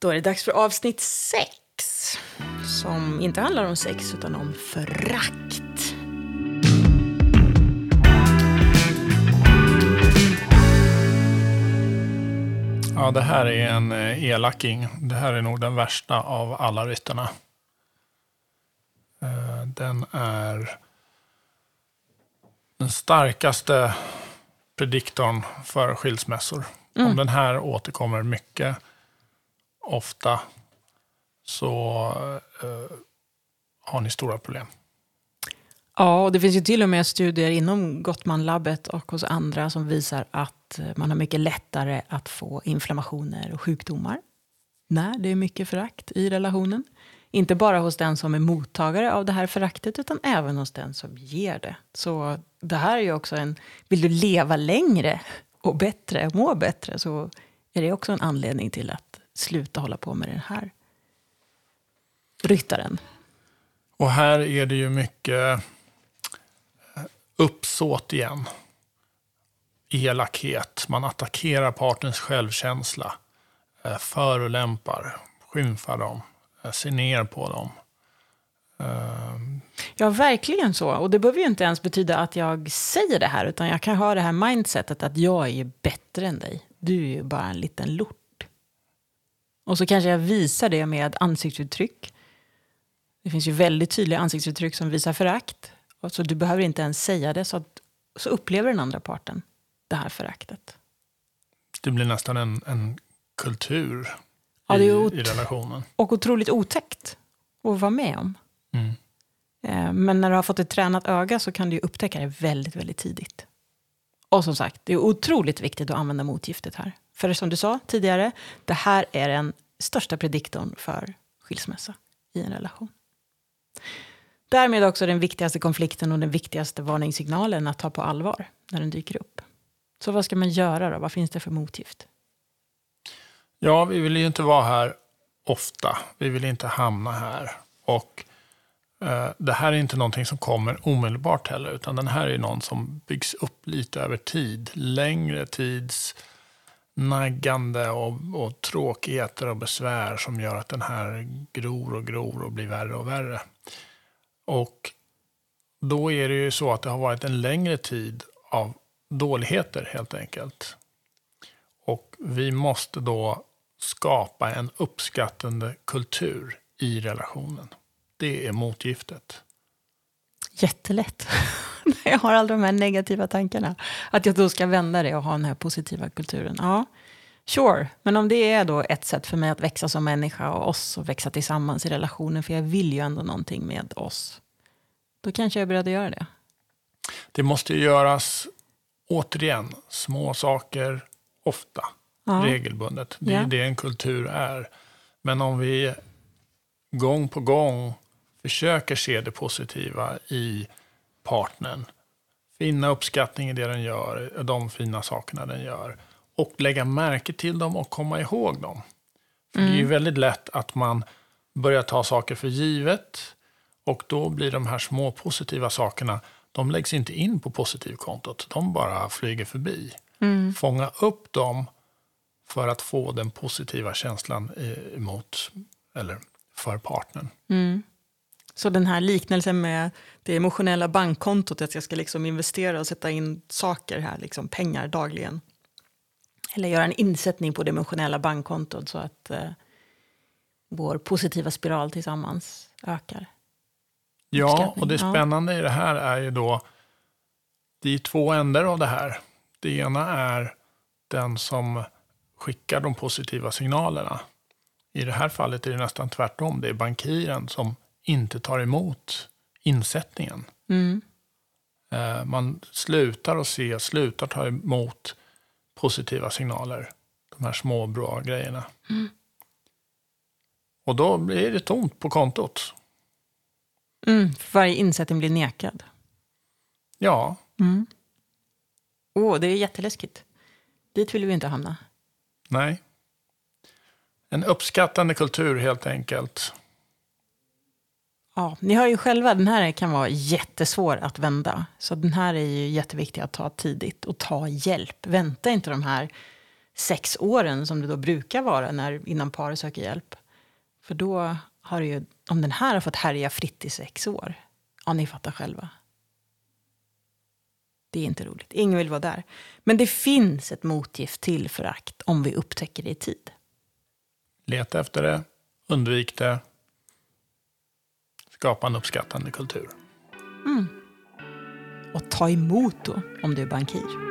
Då är det dags för avsnitt sex. Som inte handlar om sex utan om förakt. Ja, det här är en eh, elaking. Det här är nog den värsta av alla ryttarna. Eh, Den är den starkaste prediktorn för skilsmässor. Om den här återkommer mycket ofta så eh, har ni stora problem. Ja, och det finns ju till och med studier inom Gottmanlabbet och hos andra som visar att eh, man har mycket lättare att få inflammationer och sjukdomar när det är mycket förakt i relationen. Inte bara hos den som är mottagare av det här föraktet utan även hos den som ger det. Så det här är ju också en... Vill du leva längre och bättre, må bättre så är det också en anledning till att sluta hålla på med den här ryttaren. Och här är det ju mycket eh, uppsåt igen. Elakhet, man attackerar partners självkänsla, eh, förolämpar, skymfar dem, eh, ser ner på dem. Ja, verkligen så. Och det behöver ju inte ens betyda att jag säger det här, utan jag kan ha det här mindsetet att jag är ju bättre än dig. Du är ju bara en liten lort. Och så kanske jag visar det med ansiktsuttryck. Det finns ju väldigt tydliga ansiktsuttryck som visar förakt. Så du behöver inte ens säga det, så, att, så upplever den andra parten det här föraktet. Det blir nästan en, en kultur Ja, i, i relationen. Och otroligt otäckt att vara med om. Mm. Eh, Men när du har fått ett tränat öga så kan du upptäcka det väldigt, väldigt tidigt. Och som sagt, det är otroligt viktigt att använda motgiftet här. För som du sa tidigare, det här är den största prediktorn för skilsmässa i en relation. Därmed också den viktigaste konflikten och den viktigaste varningssignalen att ta på allvar när den dyker upp. Så vad ska man göra då? Vad finns det för motgift? Ja, vi vill ju inte vara här ofta. Vi vill inte hamna här. Och Eh, det här är inte någonting som kommer omedelbart heller, utan den här är någon som byggs upp lite över tid. Längre tids naggande och, och tråkigheter och besvär som gör att den här gror och gror och blir värre och värre. Och då är det ju så att det har varit en längre tid av dåligheter helt enkelt. Och vi måste då skapa en uppskattande kultur i relationen. Det är motgiftet. Jättelätt. jag har alla de här negativa tankarna. Att jag då ska vända det och ha den här positiva kulturen. Ja, sure. Men om det är då ett sätt för mig att växa som människa och oss att växa tillsammans i relationen, för jag vill ju ändå någonting med oss. Då kanske jag är beredd att göra det. Det måste ju göras, återigen, små saker ofta, Ja. regelbundet. Det är Ja. det en kultur är. Men om vi gång på gång försöker se det positiva i partnern, finna uppskattning i det den gör, de fina sakerna den gör, och lägga märke till dem och komma ihåg dem. För Det är ju väldigt lätt att man börjar ta saker för givet och då blir de här små positiva sakerna, de läggs inte in på positivkontot. De bara flyger förbi. Fånga upp dem för att få den positiva känslan i- emot, eller för partnern. Så den här liknelsen med det emotionella bankkontot, att jag ska liksom investera och sätta in saker här, liksom pengar dagligen. Eller göra en insättning på det emotionella bankkontot så att eh, vår positiva spiral tillsammans ökar. Ja, och det ja. spännande i det här är ju då, det är två ändar av det här. Det ena är den som skickar de positiva signalerna. I det här fallet är det nästan tvärtom. Det är bankiren som inte tar emot insättningen. Mm. Eh, Man slutar att se, slutar ta emot positiva signaler. De här små bra grejerna. Och då blir det tomt på kontot. Mm, för varje insättning blir nekad. Ja, Åh, det är jätteläskigt. Dit vill vi inte hamna. nej. En uppskattande kultur helt enkelt. Ja, ni hör ju själva, den här kan vara jättesvår att vända. Så den här är ju jätteviktig att ta tidigt och ta hjälp. Vänta inte de här sex åren som det då brukar vara när, innan par söker hjälp. För då har det ju, om den här har fått härja fritt i sex år, ja ni fattar själva. Det är inte roligt. Ingen vill vara där. Men det finns ett motgift till förakt om vi upptäcker det i tid. Leta efter det, undvik det. Skapa en uppskattande kultur. Mm. Och ta emot då, om du är bankir.